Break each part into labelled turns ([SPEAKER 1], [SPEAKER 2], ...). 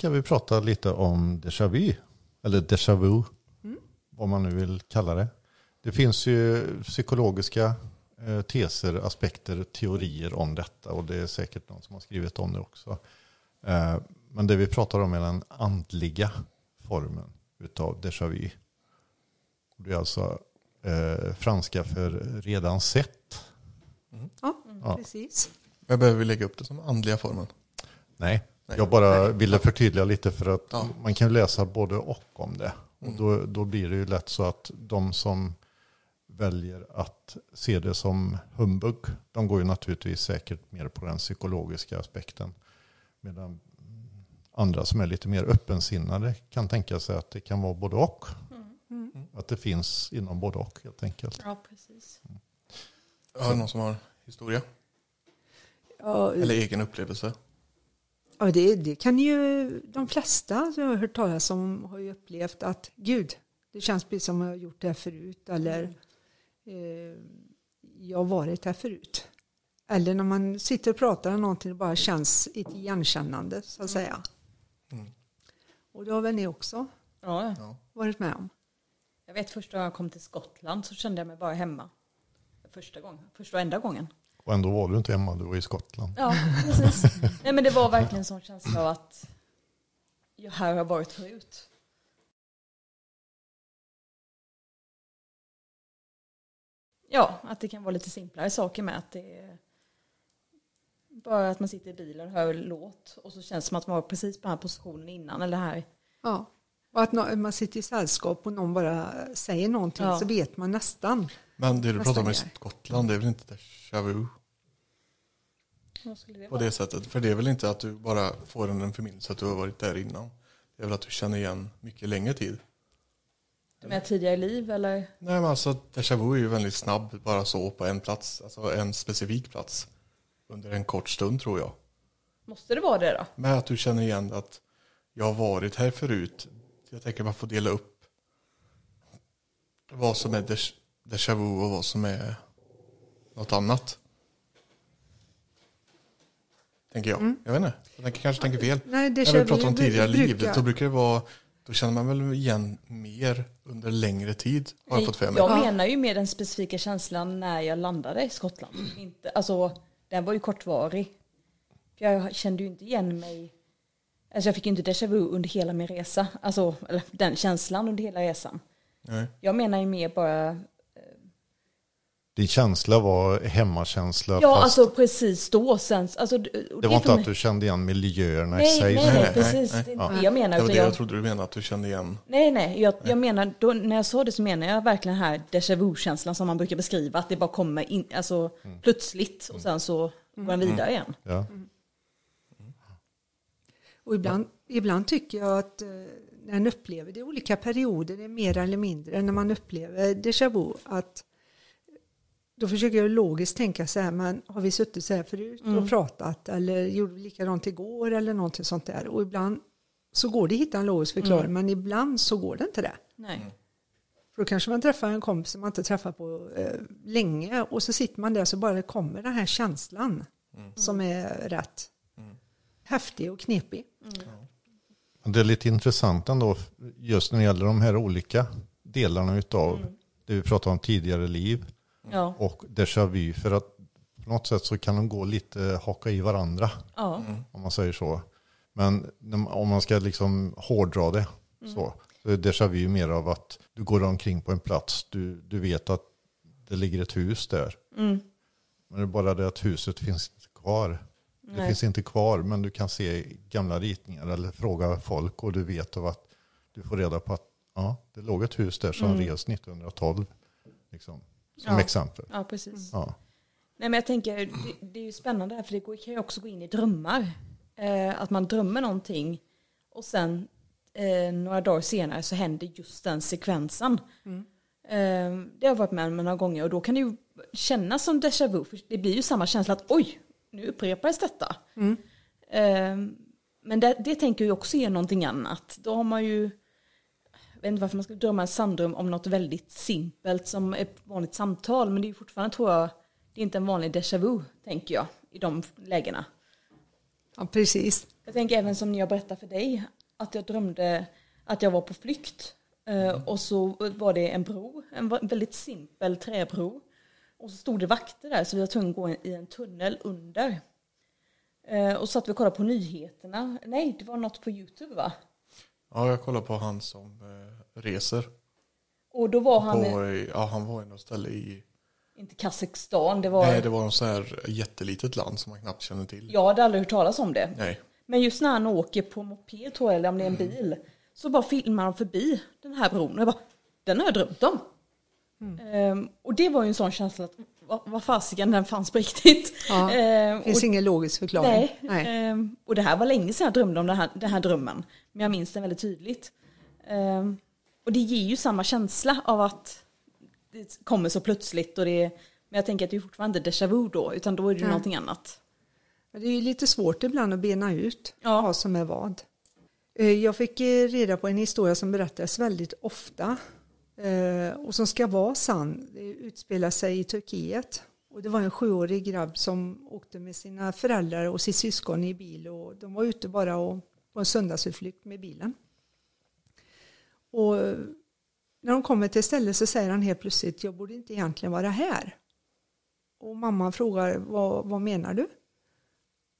[SPEAKER 1] Ska vi prata lite om déjà vu. Eller déjà vu. Mm. Vad man nu vill kalla det. Det finns ju psykologiska eh, teser, aspekter, teorier om detta. Och det är säkert någon som har skrivit om det också. Eh, men det vi pratar om är den andliga formen utav déjà vu. Det är alltså eh, franska för redan sett.
[SPEAKER 2] Mm. Ja, ja, precis.
[SPEAKER 3] Men behöver vi lägga upp det som andliga formen?
[SPEAKER 1] Nej, Nej. jag bara Nej. ville förtydliga lite för att ja. man kan läsa både och om det. Och mm. då, då blir det ju lätt så att de som väljer att se det som humbug, de går ju naturligtvis säkert mer på den psykologiska aspekten. Medan andra som är lite mer öppensinnade kan tänka sig att det kan vara både och. Mm. Att det finns inom både och helt enkelt.
[SPEAKER 2] Ja, precis. Mm.
[SPEAKER 3] Har någon som har historia? Ja, Eller egen upplevelse?
[SPEAKER 2] Ja, det, det kan ju de flesta som jag har hört talas om har ju upplevt att gud, det känns precis som jag har gjort det här förut. Eller eh, jag har varit här förut. Eller när man sitter och pratar om någonting, det bara känns ett igenkännande så att säga. Mm. Och det har väl ni också
[SPEAKER 4] ja.
[SPEAKER 2] varit med om?
[SPEAKER 4] Jag vet första gången jag kom till Skottland så kände jag mig bara hemma. Första gången, första och enda gången.
[SPEAKER 1] Och ändå var du inte hemma, du var i Skottland.
[SPEAKER 4] Ja, precis. Nej men det var verkligen en sån känsla av att jag här har varit förut. Ja, att det kan vara lite simplare saker med att det är bara att man sitter i bilen och hör låt och så känns det som att man var precis på den här positionen innan eller här.
[SPEAKER 2] Ja, och att man sitter i sällskap och någon bara säger någonting ja. så vet man nästan.
[SPEAKER 3] Men det du pratar om i Skottland, det är väl inte déjà vu? Det på det sättet. För det är väl inte att du bara får en förminnelse att du har varit där innan. Det är väl att du känner igen mycket längre tid.
[SPEAKER 4] Du menar tidigare liv eller?
[SPEAKER 3] Nej men alltså déjà vu är ju väldigt snabb bara så på en plats. Alltså en specifik plats. Under en kort stund tror jag.
[SPEAKER 4] Måste det vara det då?
[SPEAKER 3] Med att du känner igen att jag har varit här förut. Jag tänker man får dela upp vad som är déjà vu och vad som är något annat. Tänker jag. Mm. Jag vet inte. Jag kanske tänker fel. Nej, När vi pratar om tidigare liv, då brukar det vara då känner man väl igen mer under längre tid. Har jag, fått för
[SPEAKER 4] mig. jag menar ju med den specifika känslan när jag landade i Skottland. Inte, alltså, den var ju kortvarig. Jag kände ju inte igen mig. Alltså jag fick ju inte déjà vu under hela min resa. Alltså eller den känslan under hela resan. Nej. Jag menar ju mer bara
[SPEAKER 1] din känsla var hemmakänsla?
[SPEAKER 4] Ja, fast alltså precis då. Sen, alltså, det,
[SPEAKER 1] det var inte att du kände igen miljöerna
[SPEAKER 4] nej,
[SPEAKER 1] i sig?
[SPEAKER 4] Nej, nej, precis. Nej, nej. Det är det jag menar.
[SPEAKER 3] Det var det jag, jag trodde du menade, att du kände igen.
[SPEAKER 4] Nej, nej. Jag, jag menar, då, när jag sa det så menar jag verkligen här déjà vu-känslan som man brukar beskriva. Att det bara kommer in, alltså, mm. plötsligt och sen så går den vidare mm. igen. Ja. Mm.
[SPEAKER 2] Och ibland, ibland tycker jag att eh, när man upplever det i olika perioder, det är mer eller mindre, när man upplever déjà vu, att då försöker jag logiskt tänka så här, men har vi suttit så här förut mm. och pratat eller gjorde vi likadant igår eller någonting sånt där. Och ibland så går det att hitta en logisk förklaring, mm. men ibland så går det inte det.
[SPEAKER 4] Nej. Mm.
[SPEAKER 2] För då kanske man träffar en kompis som man inte träffat på eh, länge och så sitter man där så bara kommer den här känslan mm. som är rätt mm. häftig och knepig.
[SPEAKER 1] Mm. Det är lite intressant ändå just när det gäller de här olika delarna utav mm. det vi pratade om tidigare liv ja. och déjà vu. För att på något sätt så kan de gå lite haka i varandra. Ja. Mm. Om man säger så. Men om man ska liksom hårdra det mm. så. Så är déjà vu mer av att du går omkring på en plats. Du, du vet att det ligger ett hus där. Mm. Men det är bara det att huset finns inte kvar. Nej. Det finns inte kvar men du kan se gamla ritningar eller fråga folk och du vet av att du får reda på att ja, det låg ett hus där som mm. revs 1912. Liksom. Som
[SPEAKER 4] ja.
[SPEAKER 1] exempel.
[SPEAKER 4] Ja, precis. Ja. Nej, men jag tänker, det, det är ju spännande här, för det kan ju också gå in i drömmar. Eh, att man drömmer någonting och sen eh, några dagar senare så händer just den sekvensen. Mm. Eh, det har jag varit med om några gånger och då kan det ju kännas som déjà vu. För det blir ju samma känsla att oj, nu upprepades detta. Mm. Eh, men det, det tänker jag också är någonting annat. Då har man ju vet inte varför man ska drömma en sanddröm om något väldigt simpelt som ett vanligt samtal. Men det är fortfarande, tror jag, det är inte en vanlig déjà vu, tänker jag, i de lägena.
[SPEAKER 2] Ja, precis.
[SPEAKER 4] Jag tänker även som när jag berättade för dig att jag drömde att jag var på flykt. Mm. Och så var det en bro, en väldigt simpel träbro. Och så stod det vakter där så vi var tvungna att gå i en tunnel under. Eh, och så satt vi och kollade på nyheterna. Nej, det var något på Youtube va?
[SPEAKER 3] Ja, jag kollade på han som eh, reser.
[SPEAKER 4] Och då var han...
[SPEAKER 3] På, ja, han var i något ställe i...
[SPEAKER 4] Inte Kazakstan, det var...
[SPEAKER 3] Nej, det var något så här jättelitet land som man knappt känner till.
[SPEAKER 4] Jag hade aldrig hört talas om det.
[SPEAKER 3] Nej.
[SPEAKER 4] Men just när han åker på moped tror jag, eller om det är en bil, så bara filmar han förbi den här bron. Och jag bara, den har jag drömt om. Mm. Um, och det var ju en sån känsla att vad fasiken den fanns på riktigt.
[SPEAKER 2] Ja, ehm, det finns och, ingen logisk förklaring.
[SPEAKER 4] Nej. nej. Um, och det här var länge sedan jag drömde om den här, den här drömmen. Men jag minns den väldigt tydligt. Um, och det ger ju samma känsla av att det kommer så plötsligt. Och det, men jag tänker att det är fortfarande déjà vu då, utan då är det ja. någonting annat.
[SPEAKER 2] Det är ju lite svårt ibland att bena ut ja. vad som är vad. Eh, jag fick eh, reda på en historia som berättas väldigt ofta eh, Eh, och som ska vara sann. Det utspelar sig i Turkiet. Och det var en sjuårig grabb som åkte med sina föräldrar och sitt syskon i bil och de var ute bara och, på en söndagsutflykt med bilen. Och när de kommer till stället så säger han helt plötsligt, jag borde inte egentligen vara här. Och mamman frågar, vad, vad menar du?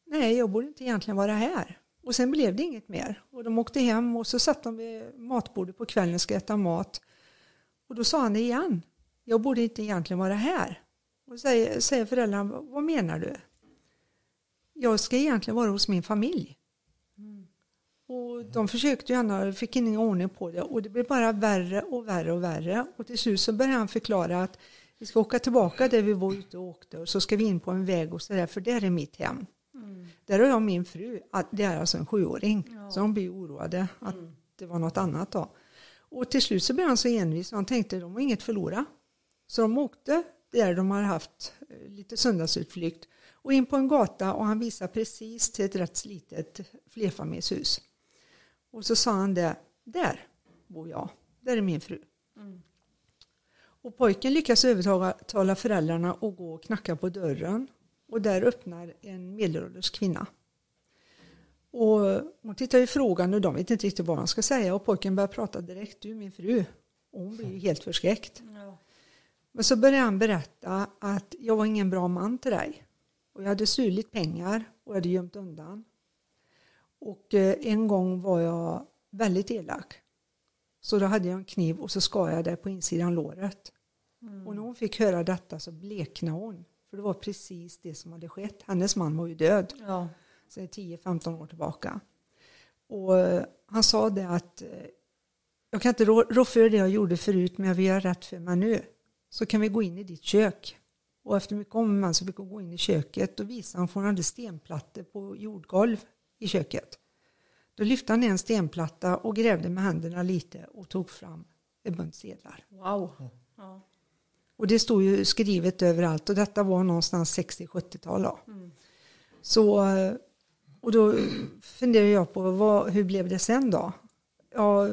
[SPEAKER 2] Nej, jag borde inte egentligen vara här. Och sen blev det inget mer. Och de åkte hem och så satt de vid matbordet på kvällen och skulle äta mat. Och då sa han igen. Jag borde inte egentligen vara här. Och säger, säger föräldrarna, vad menar du? Jag ska egentligen vara hos min familj. Mm. Och de försökte gärna, fick ingen ordning på det och det blev bara värre och värre och värre. Och till slut så började han förklara att vi ska åka tillbaka där vi var ute och åkte och så ska vi in på en väg och så där för där är mitt hem. Mm. Där har jag min fru, det är alltså en sjuåring, ja. så de blir oroade att mm. det var något annat då. Och till slut så blev han så envis och han tänkte att de har inget förlora. Så de åkte där de har haft eh, lite söndagsutflykt och in på en gata och han visar precis till ett rätt slitet flerfamiljshus. Och så sa han det, där bor jag, där är min fru. Mm. Och pojken lyckas övertala föräldrarna att gå och knacka på dörren och där öppnar en medelålders kvinna. Och hon tittar ju frågande och de vet inte riktigt vad han ska säga och pojken börjar prata direkt, du min fru. Och hon blir ju helt förskräckt. Ja. Men så börjar han berätta att jag var ingen bra man till dig. Och jag hade stulit pengar och jag hade gömt undan. Och eh, en gång var jag väldigt elak. Så då hade jag en kniv och så skar jag det på insidan låret. Mm. Och när hon fick höra detta så bleknade hon. För det var precis det som hade skett. Hennes man var ju död. Ja. Sen 10-15 år tillbaka. Och eh, han sa det att eh, jag kan inte rå för det jag gjorde förut men jag vill göra rätt för mig nu. Så kan vi gå in i ditt kök. Och efter mycket om och så fick hon gå in i köket och visa att hon hade stenplattor på jordgolv i köket. Då lyfte han en stenplatta och grävde med händerna lite och tog fram en bunt sedlar.
[SPEAKER 4] Wow. Ja.
[SPEAKER 2] Och det stod ju skrivet överallt och detta var någonstans 60-70-tal. Mm. Så, och då funderar jag på vad, hur blev det sen då? Ja,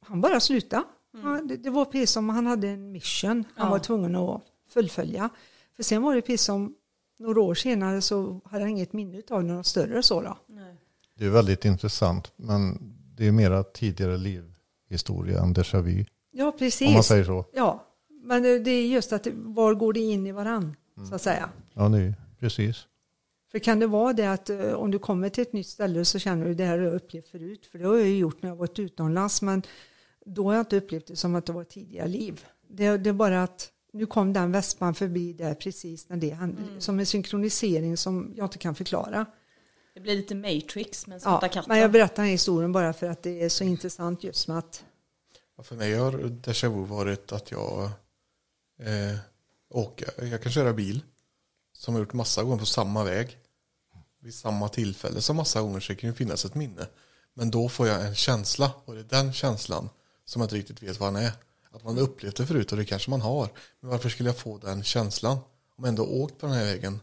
[SPEAKER 2] han bara slutade. Mm. det, det, var precis som han hade en mission han ja. var tvungen att fullfölja. För sen var det precis som några år senare så hade han inget minne av något större så då. Nej.
[SPEAKER 1] Det är väldigt intressant men det är mera tidigare livhistoria än déjà vu.
[SPEAKER 2] Ja, precis.
[SPEAKER 1] Om man säger så.
[SPEAKER 2] Ja, men det är just att var går det in i varann mm. så att säga.
[SPEAKER 1] Ja, nu, precis.
[SPEAKER 2] För kan det vara det att eh, om du kommer till ett nytt ställe så känner du det här har jag upplevt förut. För det har jag ju gjort när jag varit utomlands. Men då har jag inte upplevt det som att det var ett tidigare liv. Det, det är bara att nu kom den vespan förbi där precis när det hände. Mm. Som en synkronisering som jag inte kan förklara.
[SPEAKER 4] Det blir lite Matrix med svarta ja, katter.
[SPEAKER 2] Men jag berättar den här historien bara för att det är så intressant just med att...
[SPEAKER 3] Ja, för mig har déjà vu varit att jag eh, åker, jag kan köra bil som har gjort massa gånger på samma väg vid samma tillfälle så massa gånger så det kan ju finnas ett minne. Men då får jag en känsla och det är den känslan som jag inte riktigt vet vad den är. Att man upplevt det förut och det kanske man har. Men varför skulle jag få den känslan? Om jag ändå åkt på den här vägen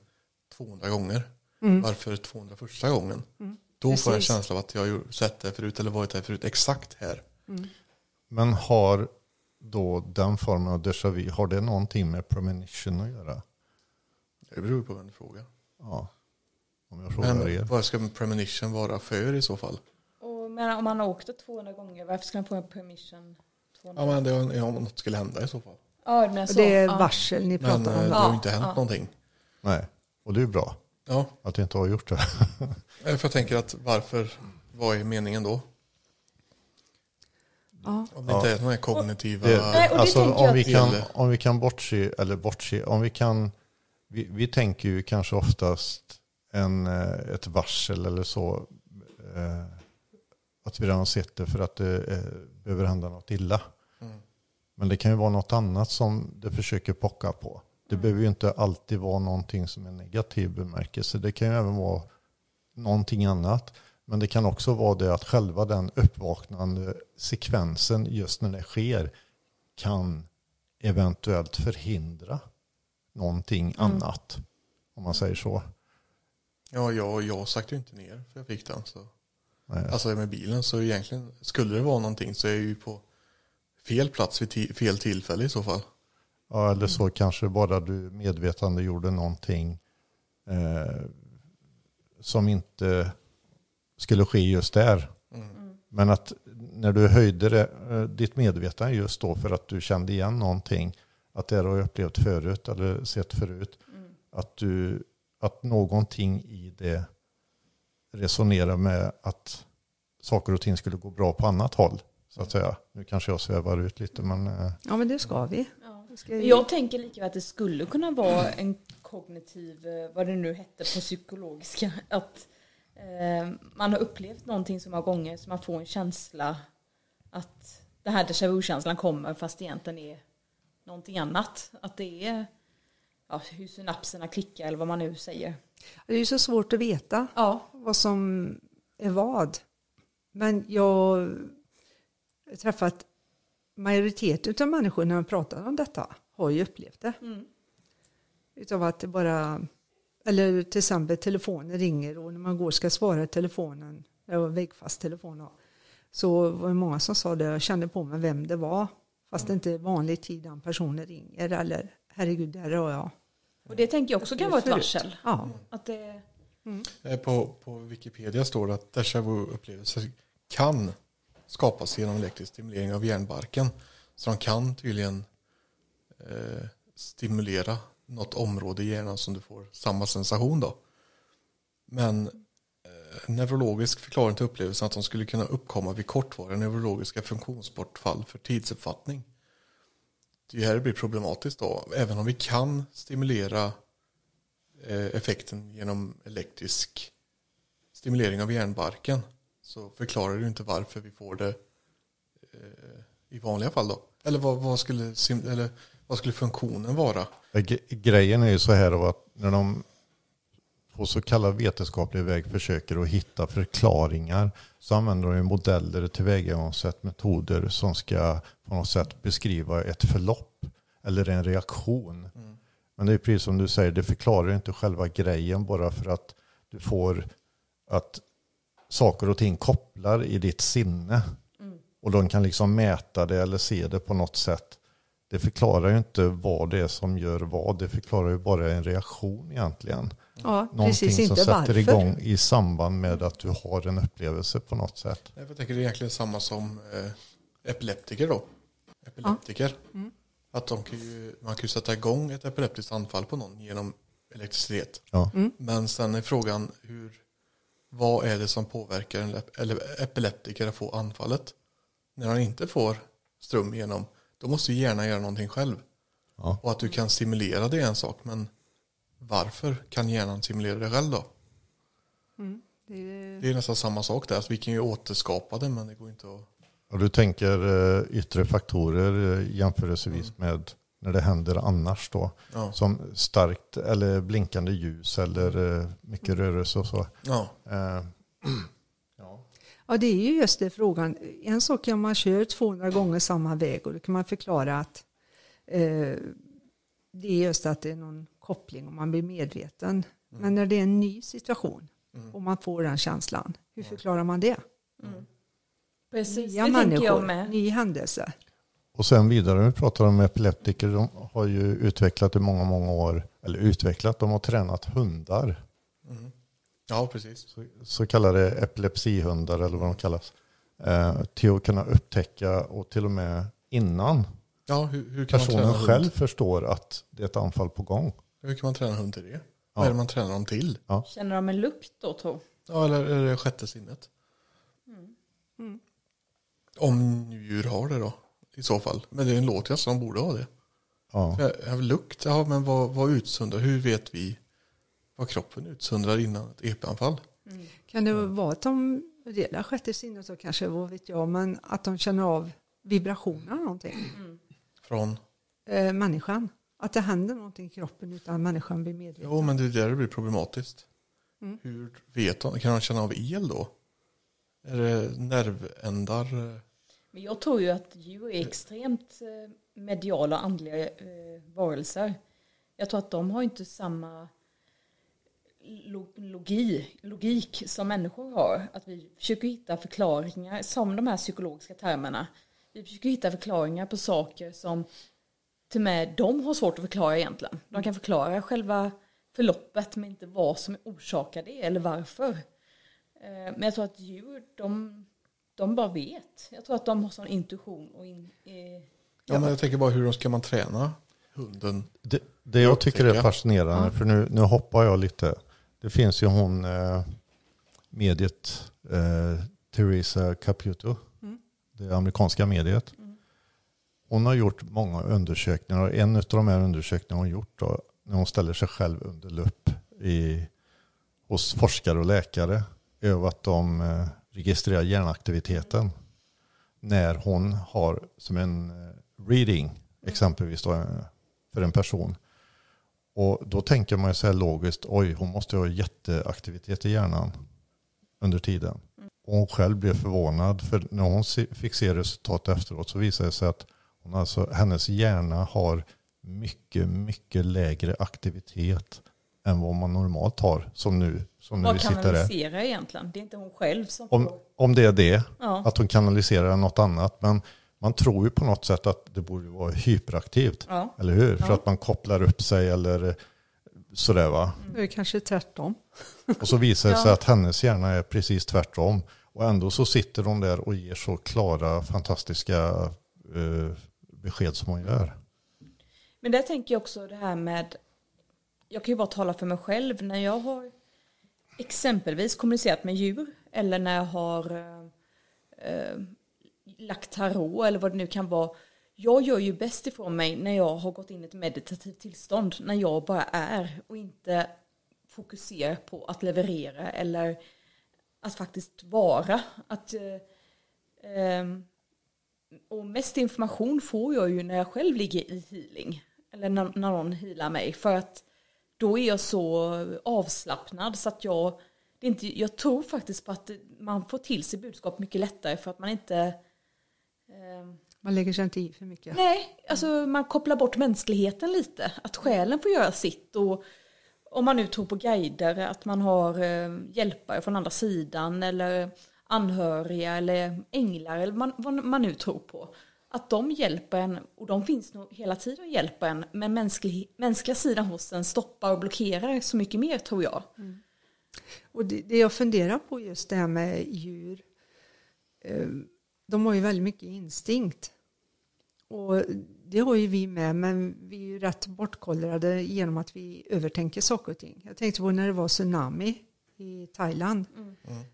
[SPEAKER 3] 200 gånger. Mm. Varför 201 gången? Mm. Då Precis. får jag en känsla av att jag har sett det förut eller varit här förut exakt här. Mm.
[SPEAKER 1] Men har då den formen av déjà vu, har det någonting med premonition att göra?
[SPEAKER 3] Det beror på vem du frågar.
[SPEAKER 1] Ja, Om jag frågar
[SPEAKER 3] Men
[SPEAKER 1] er.
[SPEAKER 3] vad ska en premonition vara för i så fall?
[SPEAKER 4] Och, men om man har åkt det 200 gånger, varför ska man få en permission 200
[SPEAKER 3] Ja men det är om något skulle hända i så fall.
[SPEAKER 4] Ja, men så,
[SPEAKER 2] det är
[SPEAKER 4] ja.
[SPEAKER 2] varsel ni
[SPEAKER 3] Men
[SPEAKER 2] pratar
[SPEAKER 3] eh,
[SPEAKER 2] om.
[SPEAKER 3] det
[SPEAKER 2] då.
[SPEAKER 3] har ju inte hänt
[SPEAKER 4] ja.
[SPEAKER 3] någonting.
[SPEAKER 1] Nej, och det är bra
[SPEAKER 3] Ja,
[SPEAKER 1] att det inte har gjort det.
[SPEAKER 3] eh, för jag tänker att varför, vad är meningen då?
[SPEAKER 2] Ja.
[SPEAKER 3] Om det inte är här kognitiva...
[SPEAKER 1] Det,
[SPEAKER 4] Nej, och det
[SPEAKER 1] alltså, om, vi kan, om vi kan bortse, eller bortse, om vi kan, vi, vi tänker ju kanske oftast en, eh, ett varsel eller så, eh, att vi redan har sett det för att det eh, behöver hända något illa.
[SPEAKER 3] Mm.
[SPEAKER 1] Men det kan ju vara något annat som det försöker pocka på. Det behöver ju inte alltid vara någonting som är negativ bemärkelse. Det kan ju även vara någonting annat. Men det kan också vara det att själva den uppvaknande sekvensen just när det sker kan eventuellt förhindra någonting annat. Om man säger så.
[SPEAKER 3] Ja, jag, jag sakta ju inte ner för jag fick den. Så.
[SPEAKER 1] Nej.
[SPEAKER 3] Alltså med bilen så egentligen, skulle det vara någonting så är jag ju på fel plats vid fel tillfälle i så fall.
[SPEAKER 1] Ja, eller så kanske bara du medvetande gjorde någonting eh, som inte skulle ske just där. Men att när du höjde det, eh, ditt medvetande just då för att du kände igen någonting, att det har jag upplevt förut eller sett förut, att, du, att någonting i det resonerar med att saker och ting skulle gå bra på annat håll. Så att säga. Nu kanske jag svävar ut lite men eh,
[SPEAKER 2] ja, men det ska vi.
[SPEAKER 4] Ja.
[SPEAKER 2] Ska
[SPEAKER 4] Jag tänker lika att det skulle kunna vara en kognitiv, eh, vad det nu hette på psykologiska, att eh, man har upplevt någonting så många gånger så man får en känsla att den här déjà vu-känslan kommer fast det egentligen är någonting annat. Att det är ja, hur synapserna klickar eller vad man nu säger.
[SPEAKER 2] Det är ju så svårt att veta
[SPEAKER 4] Ja,
[SPEAKER 2] vad som är vad. Men jag har träffat majoriteten av människor när man pratar om detta har ju upplevt det.
[SPEAKER 4] Mm.
[SPEAKER 2] Utav att det bara, eller till exempel telefonen ringer och när man går och ska svara i telefonen, det var väggfast telefon så var det många som sa det, jag kände på mig vem det var. Fast det inte är vanlig tid den personen ringer eller herregud, där har jag.
[SPEAKER 4] och det tänker jag också kan vara ett varsel.
[SPEAKER 2] Ja,
[SPEAKER 4] Att det,
[SPEAKER 3] Eh, På, på Wikipedia står det att déjà vu-upplevelser kan skapas genom elektrisk stimulering av hjärnbarken. Så de kan tydligen eh, stimulera något område i hjärnan som du får samma sensation då. Men neurologisk förklaring till upplevelsen att de skulle kunna uppkomma vid kortvariga neurologiska funktionsbortfall för tidsuppfattning. Det här blir problematiskt då. Även om vi kan stimulera eh, effekten genom elektrisk stimulering av hjärnbarken så förklarar det inte varför vi får det eh, i vanliga fall då. Eller vad, vad, skulle, eller vad skulle funktionen vara?
[SPEAKER 1] Grejen är ju så här att när de på så kallad vetenskaplig väg försöker att hitta förklaringar så använder de modeller, tillvägagångssätt, metoder som ska på något sätt beskriva ett förlopp eller en reaktion. Men det är precis som du säger, det förklarar inte själva grejen bara för att du får att saker och ting kopplar i ditt sinne. Och de kan liksom mäta det eller se det på något sätt. Det förklarar ju inte vad det är som gör vad. Det förklarar ju bara en reaktion egentligen.
[SPEAKER 2] Ja
[SPEAKER 1] Någonting
[SPEAKER 2] precis
[SPEAKER 1] som sätter
[SPEAKER 2] varför.
[SPEAKER 1] igång i samband med att du har en upplevelse på något sätt.
[SPEAKER 3] Jag tänker det är egentligen samma som eh, epileptiker då. Epileptiker. Att de kan ju, man kan ju sätta igång ett epileptiskt anfall på någon genom elektricitet.
[SPEAKER 1] Ja.
[SPEAKER 3] Men sen är frågan hur, vad är det som påverkar en eller epileptiker att få anfallet? När han inte får ström igenom, då måste ju hjärnan göra någonting själv.
[SPEAKER 1] Ja.
[SPEAKER 3] Och att du kan stimulera det är en sak, men varför kan hjärnan stimulera det själv då?
[SPEAKER 2] Det är-
[SPEAKER 3] Det är nästan samma sak där, alltså vi kan ju återskapa det men det går inte att...
[SPEAKER 1] Och du tänker eh, yttre faktorer eh, jämförelsevis med när det händer annars då.
[SPEAKER 3] Ja.
[SPEAKER 1] Som starkt eller blinkande ljus eller eh, mycket rörelse och så.
[SPEAKER 3] Ja,
[SPEAKER 1] Eh,
[SPEAKER 2] Ja, det är ju just det frågan. En sak är om man kör 200 gånger samma väg och då kan man förklara att eh, det är just att det är någon koppling och man blir medveten. Men när det är en ny situation och man får den känslan, hur förklarar man det?
[SPEAKER 4] precis,
[SPEAKER 2] Nya
[SPEAKER 4] det tänker
[SPEAKER 2] människor,
[SPEAKER 4] jag med.
[SPEAKER 2] ny händelse.
[SPEAKER 1] Och sen vidare, vi pratar om epileptiker, de har ju utvecklat i många, många år, eller utvecklat, de har tränat hundar
[SPEAKER 3] Ja, precis.
[SPEAKER 1] Så, så kallade epilepsihundar eller vad de kallas. Eh, till att kunna upptäcka och till och med innan
[SPEAKER 3] Ja, hur, hur kan man
[SPEAKER 1] personen
[SPEAKER 3] träna
[SPEAKER 1] själv
[SPEAKER 3] hund?
[SPEAKER 1] förstår att det är ett anfall på gång.
[SPEAKER 3] Hur kan man träna hund till det? Vad är det man tränar dem till?
[SPEAKER 4] Känner de en lukt då tro?
[SPEAKER 3] Ja, eller är det sjätte sinnet?
[SPEAKER 2] Mm.
[SPEAKER 3] Om djur har det då, i så fall. Men det låter ju som de borde ha det.
[SPEAKER 1] Ja.
[SPEAKER 3] Ja, ja, lukt, ja men vad, vad utsöndrar, hur vet vi vad kroppen utsöndrar innan ett epanfall?
[SPEAKER 2] Kan det vara att de, det är sjätte sinnet så kanske, vad vet jag, men att de känner av vibrationer eller någonting.
[SPEAKER 3] Från,
[SPEAKER 2] Eh, människan. Att det händer någonting i kroppen utan människan blir medveten.
[SPEAKER 3] jo men det är där det blir problematiskt.
[SPEAKER 2] Mm.
[SPEAKER 3] Hur vet de, kan de känna av el då? Är det nervändar?
[SPEAKER 4] Men jag tror ju att djur är extremt eh, mediala och andliga eh, varelser. Jag tror att de har inte samma lo- logi, logik som människor har. Att vi försöker hitta förklaringar, som de här psykologiska termerna. Vi försöker hitta förklaringar på saker som till och med de har svårt att förklara egentligen. De kan förklara själva förloppet men inte vad som orsakar det eller varför. Eh, Men jag tror att djur, de, de bara vet. Jag tror att de har sån intuition och in, eh,
[SPEAKER 3] Ja, men jag tänker bara hur ska man träna hunden?
[SPEAKER 1] Det, det jag tycker är fascinerande, för nu, nu hoppar jag lite. Det finns ju hon, eh, mediet, eh, Teresa Caputo, det amerikanska mediet. Hon har gjort många undersökningar och en av de här undersökningarna hon gjort då, när hon ställer sig själv under lupp i, hos forskare och läkare över att de eh, registrerar hjärnaktiviteten när hon har som en eh, reading exempelvis då, eh, för en person. Och då tänker man ju så här logiskt, oj hon måste ha jätteaktivitet i hjärnan under tiden. Och hon själv blev förvånad för när hon fick se resultat efteråt så visade det sig att hon alltså, hennes hjärna har mycket, mycket lägre aktivitet än vad man normalt har som nu, som nu
[SPEAKER 4] vad
[SPEAKER 1] sitter
[SPEAKER 4] kanaliserar egentligen. Det är inte hon själv som
[SPEAKER 1] Om,
[SPEAKER 4] får...
[SPEAKER 1] om det är det,
[SPEAKER 4] Ja.
[SPEAKER 1] att hon kanaliserar något annat. Men man tror ju på något sätt att det borde vara hyperaktivt.
[SPEAKER 4] Ja.
[SPEAKER 1] Eller hur? För
[SPEAKER 4] Ja.
[SPEAKER 1] att man kopplar upp sig eller sådär va.
[SPEAKER 2] Det är kanske tvärtom.
[SPEAKER 1] Och så visar det sig
[SPEAKER 4] Ja.
[SPEAKER 1] att hennes hjärna är precis tvärtom. Och ändå så sitter hon där och ger så klara, fantastiska eh, besked som hon gör.
[SPEAKER 4] Men där tänker jag också det här med, jag kan ju bara tala för mig själv, när jag har exempelvis kommunicerat med djur eller när jag har eh, eh, lagt tarot eller vad det nu kan vara. Jag gör ju bäst ifrån mig när jag har gått in i ett meditativt tillstånd, när jag bara är och inte fokuserar på att leverera eller att faktiskt vara. Att, eh, ehm, och mest information får jag ju när jag själv ligger i healing. Eller när, när någon healar mig. För att då är jag så avslappnad så att jag, det är inte, jag tror faktiskt på att man får till sig budskap mycket lättare för att man inte eh,
[SPEAKER 2] man lägger sig inte i för mycket.
[SPEAKER 4] Nej, alltså man kopplar bort mänskligheten lite. Att själen får göra sitt. Och om man nu tror på guider, att man har eh, hjälpare från andra sidan eller anhöriga eller änglar eller man, vad man nu tror på. Att de hjälper en, och de finns nog hela tiden och hjälper en, men mänsklig, mänskliga sidan hos en stoppar och blockerar så mycket mer tror jag.
[SPEAKER 2] Och det, det jag funderar på just det här med djur. eh, De har ju väldigt mycket instinkt. Och det har ju vi med, men vi är ju rätt bortkollrade genom att vi övertänker saker och ting. Jag tänkte på när det var tsunami i Thailand.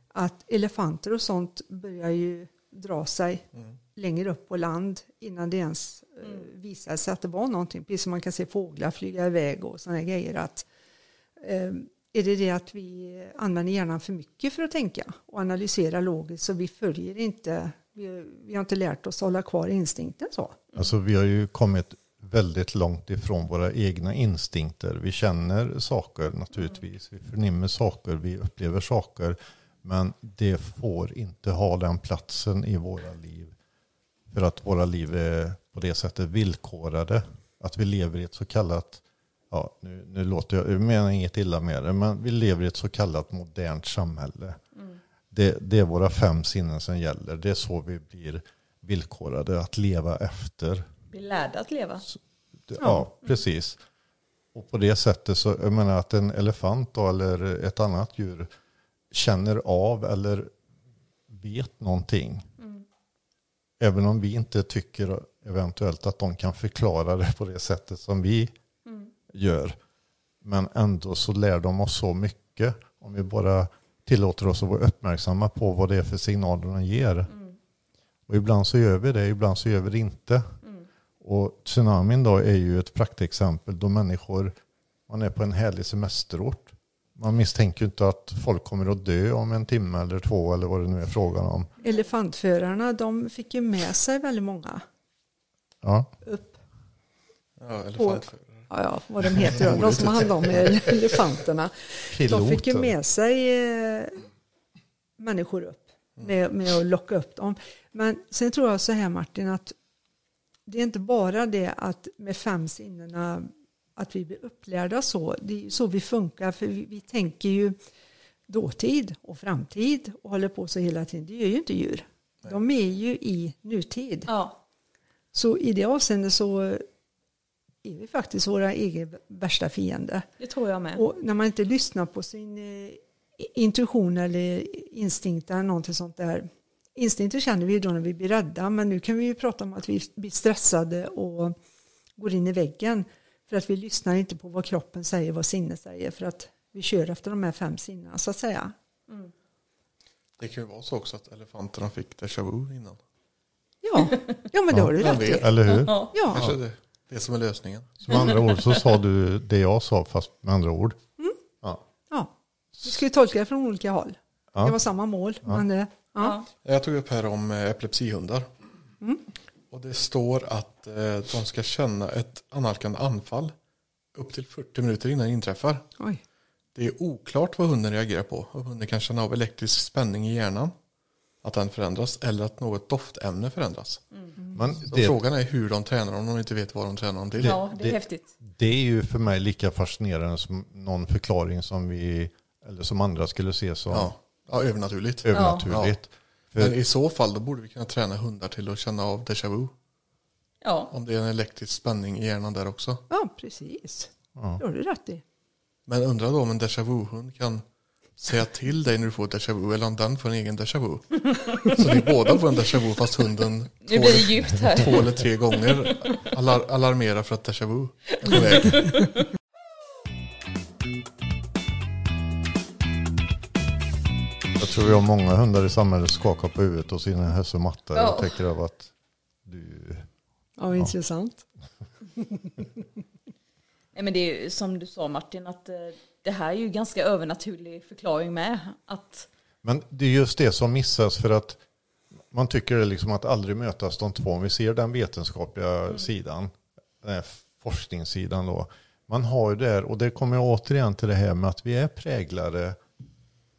[SPEAKER 2] Att elefanter och sånt börjar ju dra sig längre upp på land innan det ens eh, visar sig att det var någonting. Precis som man kan se fåglar flyga iväg och sådana grejer. Att, eh, är det det att vi använder hjärnan för mycket för att tänka och analysera logiskt så vi följer inte, vi, vi har inte lärt oss att hålla kvar instinkten så.
[SPEAKER 1] Alltså vi har ju kommit väldigt långt ifrån våra egna instinkter. Vi känner saker naturligtvis. Vi förnimmer saker, vi upplever saker. Men det får inte ha den platsen i våra liv. För att våra liv är på det sättet villkorade. Att vi lever i ett så kallat, ja nu, nu låter jag, jag menar inget illa med det, men vi lever i ett så kallat modernt samhälle. Det, det är våra fem sinnen som gäller. Det är så vi blir villkorade att leva efter.
[SPEAKER 4] Bli lärda att leva.
[SPEAKER 1] Det- Ja, precis. Och på det sättet så, jag menar att en elefant då, eller ett annat djur känner av eller vet någonting. Mm. Även om vi inte tycker eventuellt att de kan förklara det på det sättet som vi mm. gör. Men ändå så lär de oss så mycket om vi bara tillåter oss att vara uppmärksamma på vad det är för signaler de ger. Mm. Och ibland så gör vi det, ibland så gör vi det inte. Mm. Och tsunamin då är ju ett praktexempel då människor, man är på en härlig semesterort. Man misstänker inte att folk kommer att dö om en timme eller två eller vad det nu är frågan om.
[SPEAKER 2] Elefantförarna, de fick ju med sig väldigt många.
[SPEAKER 1] Ja.
[SPEAKER 2] Upp.
[SPEAKER 3] Ja, elefantförare.
[SPEAKER 2] Ja, ja, vad de heter, de som handlar om elefanterna. De fick ju med sig eh, människor upp med, med att locka upp dem. Men sen tror jag så här Martin att det är inte bara det att med fem sinnena att vi blir upplärda så. Det är så vi funkar för vi, vi tänker ju dåtid och framtid och håller på så hela tiden. Det gör ju inte djur. Nej. De är ju i nutid.
[SPEAKER 4] Ja.
[SPEAKER 2] Så i det avseendet så är vi faktiskt våra egen värsta fiende.
[SPEAKER 4] Det tror jag med.
[SPEAKER 2] Och när man inte lyssnar på sin eh, intuition eller instinkt eller någonting sånt där. Instinkter känner vi ju då när vi blir rädda men nu kan vi ju prata om att vi blir stressade och går in i väggen. För att vi lyssnar inte på vad kroppen säger, vad sinnet säger. För att vi kör efter de här fem sinnena så att säga. Mm.
[SPEAKER 3] Det kan ju vara så också att elefanterna fick déjà vu innan.
[SPEAKER 2] Ja, ja men det har du rätt i.
[SPEAKER 1] Eller hur?
[SPEAKER 2] Ja.
[SPEAKER 3] Kanske det, som är lösningen.
[SPEAKER 1] Så med andra ord så sa du det jag sa fast med andra ord.
[SPEAKER 2] Mm. Ja. ja. Du ska ju tolka det från olika håll. Ja. Det var samma mål. Ja. Men det, ja.
[SPEAKER 3] Jag tog upp här om eh, epilepsihundar.
[SPEAKER 2] Mm.
[SPEAKER 3] Och det står att eh, de ska känna ett analkande anfall upp till 40 minuter innan det inträffar.
[SPEAKER 2] Oj.
[SPEAKER 3] Det är oklart vad hunden reagerar på. Om hunden kan känna av elektrisk spänning i hjärnan. Att den förändras eller att något doftämne förändras. Mm. Men det, frågan är hur de tränar om de inte vet vad de tränar dem till.
[SPEAKER 4] Ja, det är det, häftigt.
[SPEAKER 1] Det är ju för mig lika fascinerande som någon förklaring som vi eller som andra skulle se som
[SPEAKER 3] ja. Ja, övernaturligt.
[SPEAKER 1] övernaturligt. Ja.
[SPEAKER 3] Men i så fall då borde vi kunna träna hundar till att känna av déjà vu.
[SPEAKER 4] Ja.
[SPEAKER 3] Om det är en elektrisk spänning i hjärnan där också.
[SPEAKER 2] Ja, precis. Ja. Det har du rätt i.
[SPEAKER 3] Men undrar då om en déjà vu-hund kan säga till dig när du får déjà vu eller om den får en egen déjà vu. Så ni båda får en déjà vu fast hunden
[SPEAKER 4] nu två, blir det djupt här.
[SPEAKER 3] två eller tre gånger alar alarmerar för att déjà vu är på väg.
[SPEAKER 1] Jag tror vi har många hundar i samhället skakar på huvudet och sina häst och mattar ja. och tänker av att du...
[SPEAKER 2] Ja, intressant.
[SPEAKER 4] Nej, men det är som du sa Martin, att eh, det här är ju ganska övernaturlig förklaring med. Att...
[SPEAKER 1] Men det är just det som missas för att man tycker liksom att aldrig mötas de två. Om vi ser den vetenskapliga mm. sidan, den här forskningssidan då. Man har ju det och det kommer återigen till det här med att vi är präglade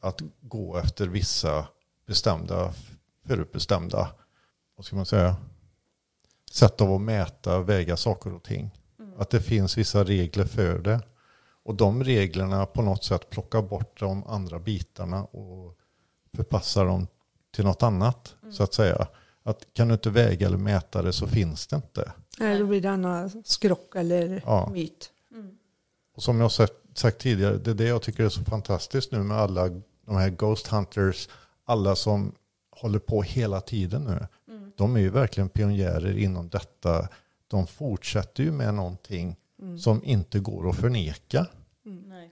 [SPEAKER 1] att gå efter vissa bestämda, förutbestämda, vad ska man säga, sätt av att mäta, väga saker och ting. Mm. Att det finns vissa regler för det. Och de reglerna på något sätt plockar bort de andra bitarna och förpassar dem till något annat. Mm. Så att säga. Att kan du inte väga eller mäta det så finns det inte.
[SPEAKER 2] Nej, då blir det annan skrock eller ja. myt. Mm.
[SPEAKER 1] Och som jag sagt, sagt tidigare, det är det jag tycker är så fantastiskt nu med alla de här Ghost Hunters, alla som håller på hela tiden nu. Mm. De är ju verkligen pionjärer inom detta. De fortsätter ju med någonting mm. som inte går att förneka.
[SPEAKER 2] Mm.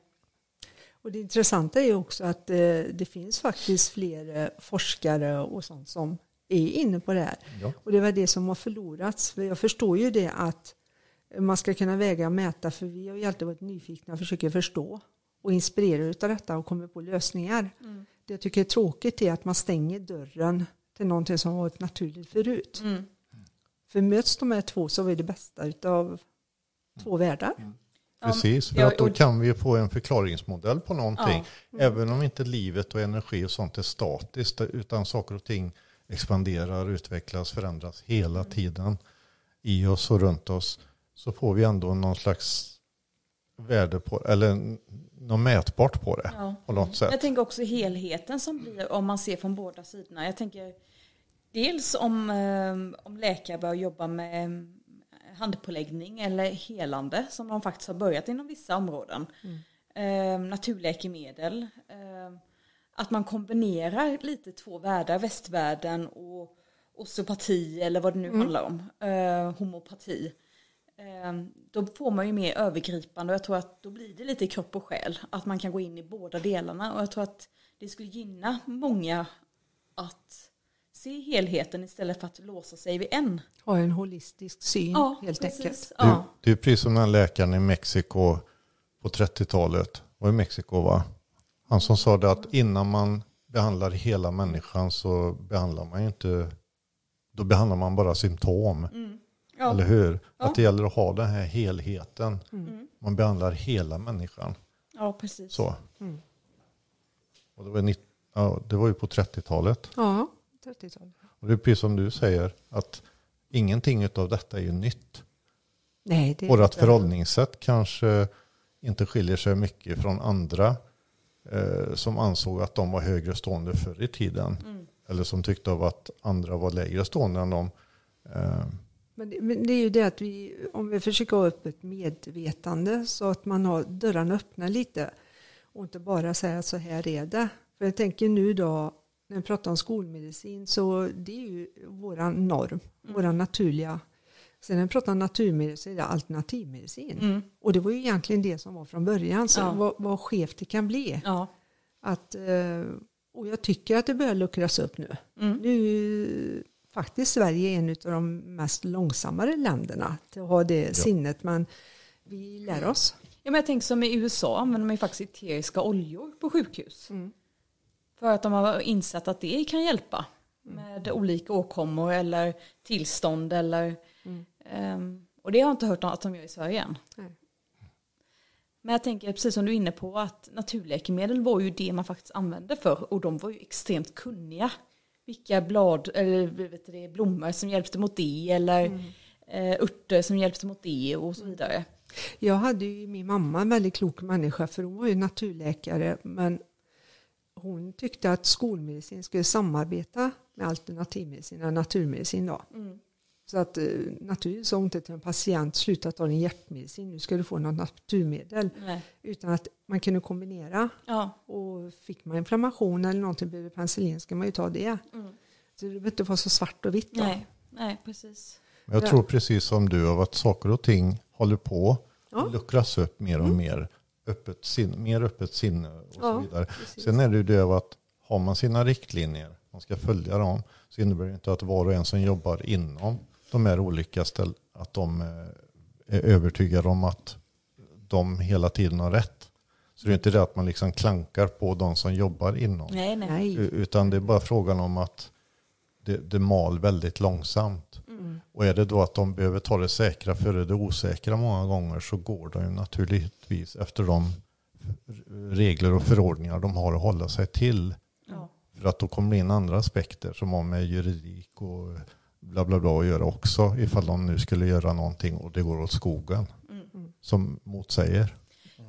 [SPEAKER 2] Och det intressanta är också att eh, det finns faktiskt fler eh, forskare och sånt som är inne på det här. Ja. Och det var det som har förlorats. För jag förstår ju det att man ska kunna väga och mäta för vi har ju alltid varit nyfikna och försöker förstå och inspirerade av detta och kommer på lösningar. Mm. Det jag tycker är tråkigt är att man stänger dörren till någonting som varit naturligt förut. Mm. För möts de här två så är det bästa av två världar. Mm.
[SPEAKER 1] Precis, för att då kan vi få en förklaringsmodell på någonting. Ja. Mm. Även om inte livet och energi och sånt är statiskt utan saker och ting expanderar, utvecklas, förändras hela mm. tiden i oss och runt oss så får vi ändå någon slags värde på eller något mätbart på det ja. på något sätt.
[SPEAKER 4] Jag tänker också helheten som blir om man ser från båda sidorna. Jag tänker dels om, eh, om läkare börjar jobba med handpåläggning eller helande som de faktiskt har börjat inom vissa områden. Mm. Eh, naturläkemedel. Eh, att man kombinerar lite två världar, västvärlden och osteopati eller vad det nu mm. handlar om, eh, homopati. Eh, då får man ju mer övergripande och jag tror att då blir det lite kropp och själ. Att man kan gå in i båda delarna och jag tror att det skulle gynna många att se helheten istället för att låsa sig vid en.
[SPEAKER 2] Ha en holistisk syn ja, helt precis. enkelt.
[SPEAKER 1] Ja. Det, det är precis som den läkaren i Mexiko på 30-talet. Var i Mexiko va? Han som sa det att innan man behandlar hela människan så behandlar man ju inte, då behandlar man bara symptom. Mm. Ja. Eller hur? Ja. Att det gäller att ha den här helheten. Mm. Man behandlar hela människan.
[SPEAKER 4] Ja, precis.
[SPEAKER 1] Så. Mm. Och det, var ja, det var ju på 30-talet.
[SPEAKER 2] Ja, 30-talet.
[SPEAKER 1] Och det är precis som du säger, att ingenting av detta är ju nytt.
[SPEAKER 2] Nej, det
[SPEAKER 1] Vårat förhållningssätt kanske inte skiljer sig mycket från andra eh, som ansåg att de var högre stående förr i tiden. Mm. Eller som tyckte av att andra var lägre stående än dem.
[SPEAKER 2] Eh. Men, det, men, det, är ju det att vi, om vi försöker ha upp ett medvetande så att man har dörrarna öppna lite och inte bara säga så här är det. För jag tänker nu då, när vi pratar om skolmedicin så det är ju våran norm, mm. våran naturliga Sen när vi pratar om naturmedicin så är det alternativmedicin. Mm. Och det var ju egentligen det som var från början. Så ja. vad, vad skevt det kan bli. Ja. Att, eh, och jag tycker att det börjar luckras upp nu. Mm. Nu faktiskt Sverige är en av de mest långsammare länderna till att ha det ja. sinnet. Men vi lär oss.
[SPEAKER 4] Ja, men jag tänker som i USA använder man ju faktiskt eteriska oljor på sjukhus. Mm. För att de har insett att det kan hjälpa med olika åkommor eller tillstånd eller mm. um, och det har jag inte hört att de gör i Sverige än. Nej. Men jag tänker precis som du är inne på att naturläkemedel var ju det man faktiskt använde för och de var ju extremt kunniga. Vilka blad eller vet du, blommor som hjälpte mot det eller mm. uh, örter som hjälpte mot det och så vidare.
[SPEAKER 2] Jag hade ju min mamma en väldigt klok människa för hon var ju naturläkare men hon tyckte att skolmedicin skulle samarbeta med alternativmedicin och naturmedicin. Då. Mm. Så att eh, naturligtvis sa hon inte till en patient sluta ta din hjärtmedicin, nu ska du få något naturmedel. Nej. Utan att man kunde kombinera. Ja. Och fick man inflammation eller någonting behöver penicillin ska man ju ta det. Mm. Så det behöver inte vara så svart och vitt. Då.
[SPEAKER 4] Nej. Nej, precis.
[SPEAKER 1] Jag tror precis som du av att saker och ting håller på ja. luckras upp mer och mm. mer öppet sinne, mer öppet sinne och ja, så vidare. Precis. Sen är det ju det att har man sina riktlinjer, man ska följa dem, så innebär det inte att var och en som jobbar inom de här olika ställena, att de eh, är övertygade om att de hela tiden har rätt. Så det är inte det att man liksom klankar på de som jobbar inom.
[SPEAKER 4] Nej, nej.
[SPEAKER 1] Utan det är bara frågan om att det, det mal väldigt långsamt. Mm. Och är det då att de behöver ta det säkra före det osäkra många gånger så går de ju naturligtvis efter de regler och förordningar de har att hålla sig till. Ja. För att då kommer det in andra aspekter som har med juridik och bla bla bla att göra också ifall de nu skulle göra någonting och det går åt skogen. Mm. Som motsäger.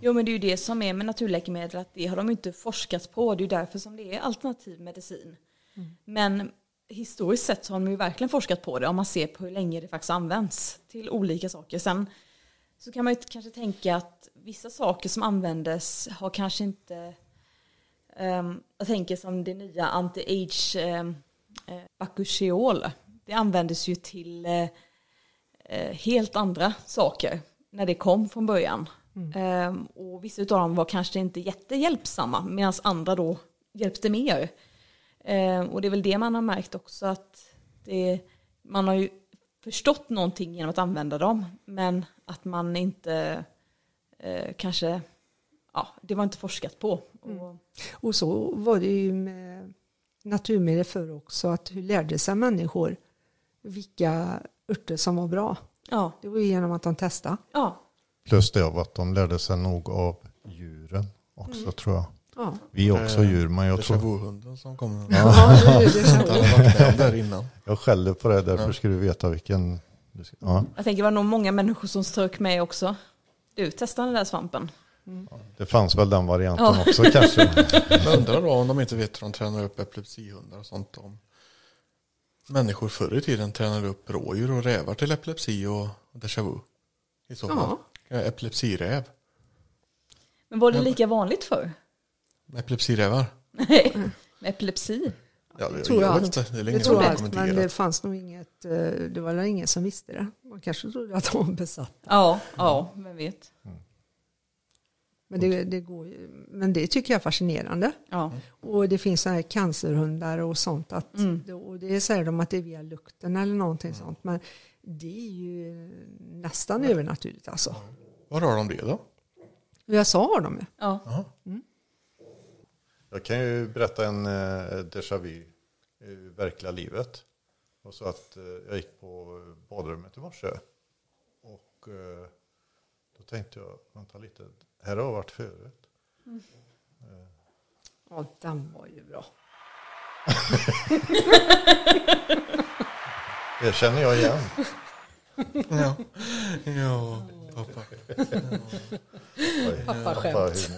[SPEAKER 4] Jo men det är ju det som är med naturläkemedel att det har de inte forskat på. Det är ju därför som det är alternativ medicin. Mm. Men historiskt sett så har de ju verkligen forskat på det om man ser på hur länge det faktiskt används till olika saker. Sen så kan man ju kanske tänka att vissa saker som användes har kanske inte, um, jag tänker som det nya anti-age um, Bakuchiol. Det användes ju till uh, uh, helt andra saker när det kom från början. Mm. Um, och vissa av dem var kanske inte jättehjälpsamma medan andra då hjälpte mer. Eh, och det är väl det man har märkt också att det, man har ju förstått någonting genom att använda dem men att man inte eh, kanske, ja det var inte forskat på. Mm.
[SPEAKER 2] Och, och så var det ju med naturmedel förr också att hur lärde sig människor vilka örter som var bra? Ja. Det var ju genom att de testade.
[SPEAKER 4] Ja.
[SPEAKER 1] Plus det av att de lärde sig nog av djuren också mm. tror jag. Ja. Vi är också djur, men jag tror...
[SPEAKER 3] hunden som kommer. Ja, det där innan.
[SPEAKER 1] Jag skäller på det, därför ja. ska du veta vilken...
[SPEAKER 4] Ja. Jag tänker det var nog många människor som strök med också. Du, testa den där svampen.
[SPEAKER 1] Mm. Det fanns väl den varianten ja. också kanske.
[SPEAKER 3] Men undrar då om de inte vet hur de tränar upp epilepsihundar och sånt. Om människor förr i tiden tränade upp rådjur och rävar till epilepsi och déjà vu. I så fall. Ja. Epilepsiräv.
[SPEAKER 4] Men var det lika vanligt förr?
[SPEAKER 3] Med epilepsirävar?
[SPEAKER 4] Nej, med epilepsi.
[SPEAKER 2] Ja, det, tror jag, inte. Det, det tror jag men det fanns nog inget, eh, det var ingen som visste det. Man kanske trodde att de var besatta.
[SPEAKER 4] Ja, ja, vem vet. Mm.
[SPEAKER 2] Men det, det, går men det tycker jag är fascinerande. Ja. Och det finns så här cancerhundar och sånt. Att, mm. Och det säger de att det är via lukten eller någonting mm. sånt. Men det är ju nästan övernaturligt alltså.
[SPEAKER 3] Var har de det då?
[SPEAKER 2] USA har de
[SPEAKER 4] det. Ja.
[SPEAKER 1] Jag kan ju berätta en eh, déjà vu i verkliga livet. Och så att eh, jag gick på badrummet i morse. Och eh, då tänkte jag, vänta lite, här har jag varit förut. Mm.
[SPEAKER 2] Ja, den var ju bra.
[SPEAKER 1] det känner jag igen.
[SPEAKER 3] ja, ja pappa.
[SPEAKER 2] Pappa-skämt.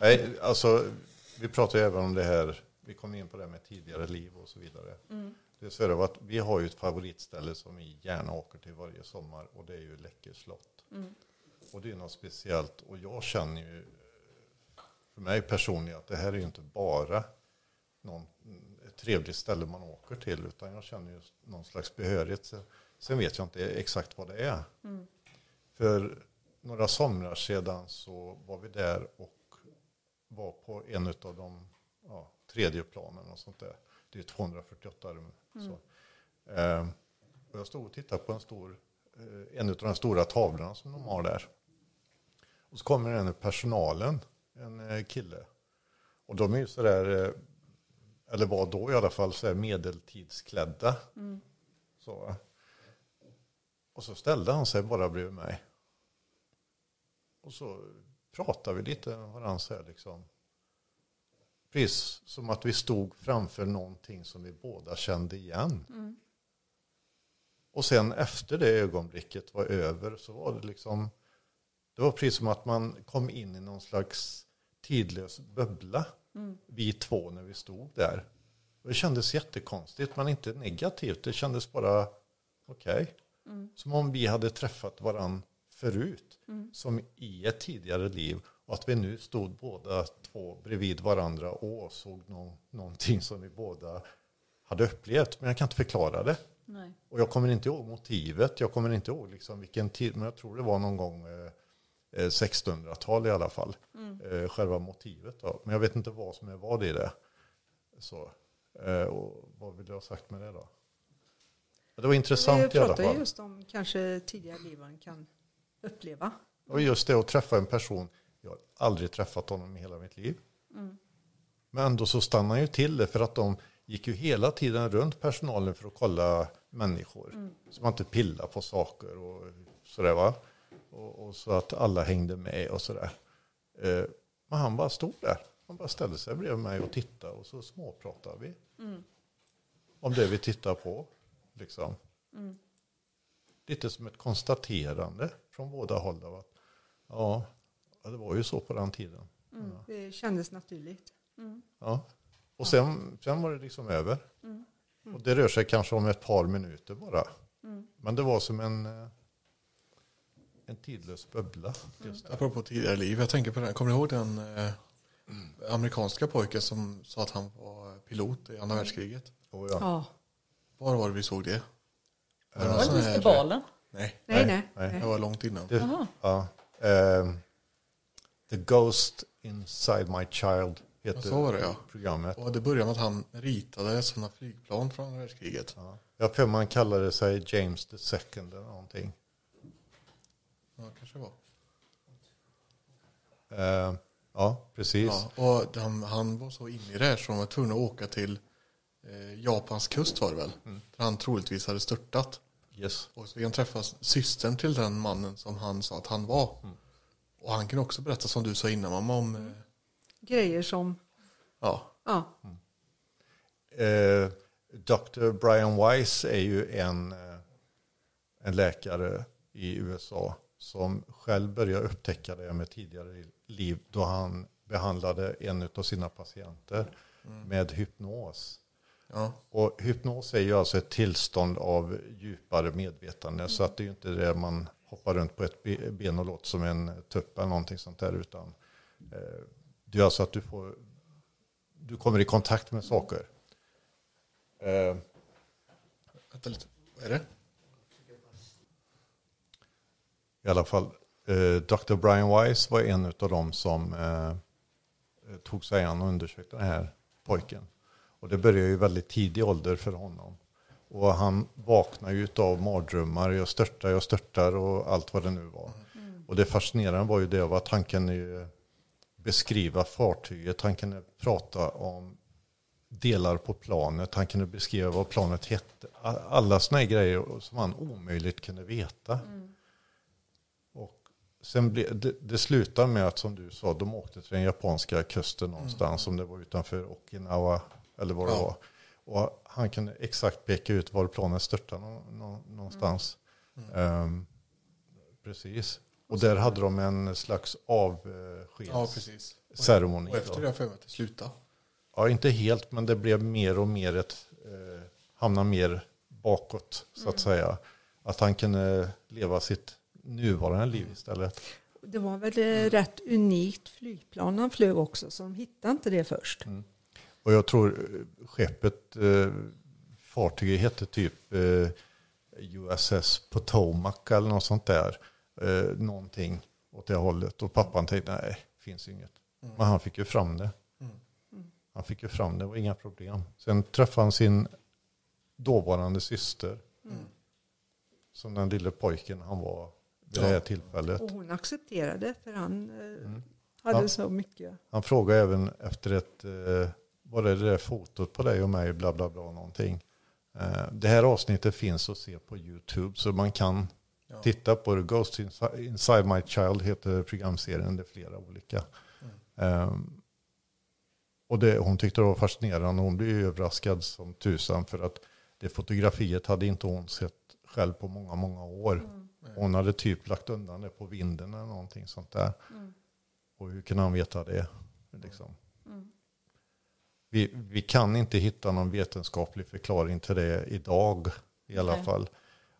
[SPEAKER 1] Nej, alltså vi pratar ju även om det här, vi kom in på det med tidigare liv och så vidare. Mm. Det är så att vi har ju ett favoritställe som vi gärna åker till varje sommar och det är ju Läckö slott. Mm. Och det är något speciellt och jag känner ju för mig personligen att det här är ju inte bara någon, ett trevligt ställe man åker till utan jag känner ju någon slags behörighet. Sen vet jag inte exakt vad det är. Mm. För några somrar sedan så var vi där och var på en av de ja, tredje planen och sånt där. Det är 248 rum. Mm. Så. Eh, och jag stod och tittade på en, stor, eh, en av de stora tavlorna som de har där. Och så kommer en personalen, en eh, kille. Och de är ju sådär, eh, eller var då i alla fall, så medeltidsklädda. Mm. Så. Och så ställde han sig bara bredvid mig. Och så pratade vi lite med varandra här liksom. Precis som att vi stod framför någonting som vi båda kände igen. Mm. Och sen efter det ögonblicket var över så var det liksom, det var precis som att man kom in i någon slags tidlös bubbla. Mm. Vi två när vi stod där. Och det kändes jättekonstigt men inte negativt. Det kändes bara okej. Okay. Mm. Som om vi hade träffat varandra förut. Mm. Som i ett tidigare liv. Och att vi nu stod båda två bredvid varandra och såg någon, någonting som vi båda hade upplevt. Men jag kan inte förklara det. Nej. Och jag kommer inte ihåg motivet. Jag kommer inte ihåg liksom vilken tid. Men jag tror det var någon gång eh, 1600-tal eh, i alla fall. Mm. Eh, själva motivet. Då. Men jag vet inte vad som är vad i det. Så, eh, och vad vill du ha sagt med det då? Det var intressant i alla fall. Vi
[SPEAKER 2] pratar just om kanske tidigare liven kan uppleva.
[SPEAKER 1] Och just det att träffa en person, jag har aldrig träffat honom i hela mitt liv. Mm. Men ändå så stannar ju till det för att de gick ju hela tiden runt personalen för att kolla människor. Mm. Så man inte pillar på saker och sådär va. Och, och, så att alla hängde med och sådär. Eh, men han bara stod där. Han bara ställde sig bredvid mig och tittade och så småpratade vi. Mm. Om det vi tittar på. Liksom. Mm lite som ett konstaterande från båda håll. Av att, ja, det var ju så på den tiden.
[SPEAKER 2] Mm, det kändes naturligt. Mm.
[SPEAKER 1] Ja. Och sen, sen var det liksom över. Mm. mm. Och det rör sig kanske om ett par minuter bara. Mm. Men det var som en, eh, en tidlös bubbla.
[SPEAKER 3] Just det. Apropå tidigare liv, jag tänker på den. Kommer ni ihåg den eh, amerikanska pojken som sa att han var pilot i andra världskriget?
[SPEAKER 1] Oh, ja. ja.
[SPEAKER 3] Var var det vi såg det?
[SPEAKER 4] Var det inte festivalen?
[SPEAKER 3] Nej.
[SPEAKER 2] Nej, nej. nej.
[SPEAKER 3] Det var långt innan.
[SPEAKER 1] Det, ja, um, The Ghost Inside My Child heter
[SPEAKER 3] så var det, ja.
[SPEAKER 1] programmet.
[SPEAKER 3] Och det började med att han ritade sådana flygplan från andra världskriget.
[SPEAKER 1] Ja. Jag för man kallade sig James the second eller någonting.
[SPEAKER 3] Ja, kanske var.
[SPEAKER 1] Uh, ja, precis.
[SPEAKER 3] Ja, och han, han var så inne i det här så han var tvungen att åka till eh, Japans kust var det väl? Mm. Där han troligtvis hade störtat.
[SPEAKER 1] Yes.
[SPEAKER 3] Och så fick han träffa systern till den mannen som han sa att han var. Mm. Och han kunde också berätta som du sa innan mamma om eh,
[SPEAKER 2] grejer som
[SPEAKER 3] ja.
[SPEAKER 2] ja.
[SPEAKER 1] Mm. Eh, Dr. Brian Weiss är ju en, eh, en läkare i USA som själv började upptäcka det med tidigare liv då han behandlade en av sina patienter mm. med hypnos.
[SPEAKER 3] Ja.
[SPEAKER 1] Och hypnos är ju alltså ett tillstånd av djupare medvetande. Så att det är ju inte det man hoppar runt på ett ben och låter som en tupp eller någonting sånt där. Utan eh, det är alltså att du får du kommer i kontakt med saker. Eh,
[SPEAKER 3] Vänta lite, vad är det?
[SPEAKER 1] I alla fall, eh, Dr. Brian Wise var en av dem som eh, tog sig an och undersökte den här pojken. Och det började ju väldigt tidig ålder för honom. Och han vaknar ju av mardrömmar, jag störtar, jag störtar och allt vad det nu var. Mm. Och det fascinerande var ju det att han kunde beskriva fartyget, han kunde prata om delar på planet, han kunde beskriva vad planet hette. Alla sådana grejer som han omöjligt kunde veta. Mm. Och sen ble, det, det slutade med att som du sa, de åkte till den japanska kusten någonstans, mm. om det var utanför Okinawa eller vad det ja. var. Och han kunde exakt peka ut var planet störtade någonstans. Mm. Um, precis. Och där hade de en slags avskedsceremoni.
[SPEAKER 3] Ja, och efter det har jag för mig att det slutade.
[SPEAKER 1] Ja, inte helt, men det blev mer och mer ett, eh, hamna mer bakåt så att mm. säga. Att han kunde leva sitt nuvarande liv istället.
[SPEAKER 2] Det var väl mm. rätt unikt flygplan han flög också, så de hittade inte det först. Mm.
[SPEAKER 1] Och jag tror eh, skeppet, eh, fartyget hette typ eh, USS Potomac eller något sånt där. Eh, någonting åt det hållet. Och pappan tänkte nej, finns inget. Mm. Men han fick ju fram det. Mm. Han fick ju fram det, det var inga problem. Sen träffade han sin dåvarande syster. Mm. Som den lille pojken han var vid det här tillfället.
[SPEAKER 2] Och hon accepterade för han eh, mm. hade han, så mycket.
[SPEAKER 1] Han frågade även efter ett eh, var det det där fotot på dig och mig, bla bla bla någonting. Eh, det här avsnittet finns att se på YouTube så man kan ja. titta på det. Ghost Inside My Child heter programserien, det är flera olika. Mm. Um, och det, hon tyckte det var fascinerande, hon blev överraskad som tusan för att det fotografiet hade inte hon sett själv på många, många år. Mm. Hon hade typ lagt undan det på vinden eller någonting sånt där. Mm. Och hur kunde han veta det? Liksom. Mm vi, vi kan inte hitta någon vetenskaplig förklaring till det idag i alla Nej. fall.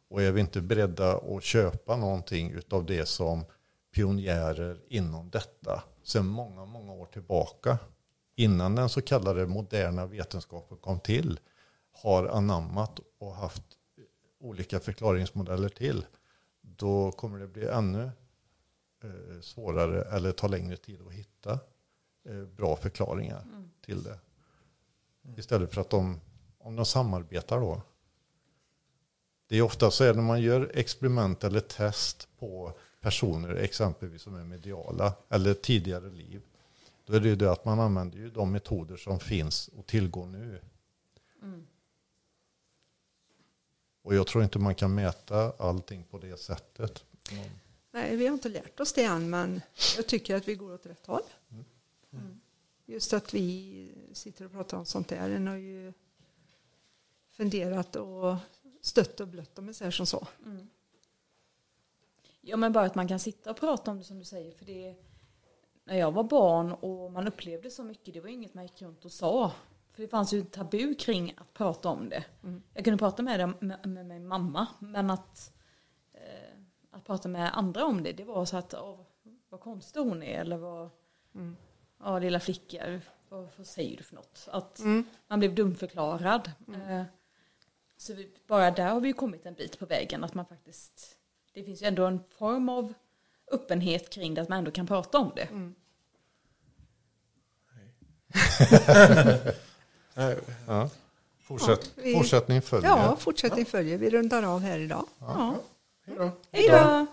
[SPEAKER 1] Och är vi inte beredda att köpa någonting av det som pionjärer inom detta sedan många, många år tillbaka, innan den så kallade moderna vetenskapen kom till, har anammat och haft olika förklaringsmodeller till, då kommer det bli ännu eh, svårare eller ta längre tid att hitta eh, bra förklaringar mm. till det. Istället för att de, om de samarbetar då. Det är ofta så att när man gör experiment eller test på personer, exempelvis som är mediala eller tidigare liv. Då är det ju det att man använder ju de metoder som finns och tillgå nu. Mm. Och jag tror inte man kan mäta allting på det sättet.
[SPEAKER 2] Nej, vi har inte lärt oss det än, men jag tycker att vi går åt rätt håll. Mm. Mm. Just att vi sitter och pratar om sånt där. Den har ju funderat och stött och blött om säger som så. Mm.
[SPEAKER 4] Ja men bara att man kan sitta och prata om det som du säger. För det när jag var barn och man upplevde så mycket, det var inget man gick runt och sa. För det fanns ju tabu kring att prata om det. Mm. Jag kunde prata med, det, med, med min mamma, men att, eh, att prata med andra om det, det var så att, åh, vad konstig hon är, eller vad, mm ja, lilla flicka, vad, vad säger du för något? Att mm. man blev dumförklarad. Mm. Eh, så vi, bara där har vi kommit en bit på vägen, att man faktiskt, det finns ju ändå en form av öppenhet kring det, att man ändå kan prata om det. Mm.
[SPEAKER 1] ja. Fortsätt, ja, vi, fortsättning följer.
[SPEAKER 2] Ja, fortsättning följer. Vi rundar av här idag.
[SPEAKER 3] Ja.
[SPEAKER 2] Ja. Hej då.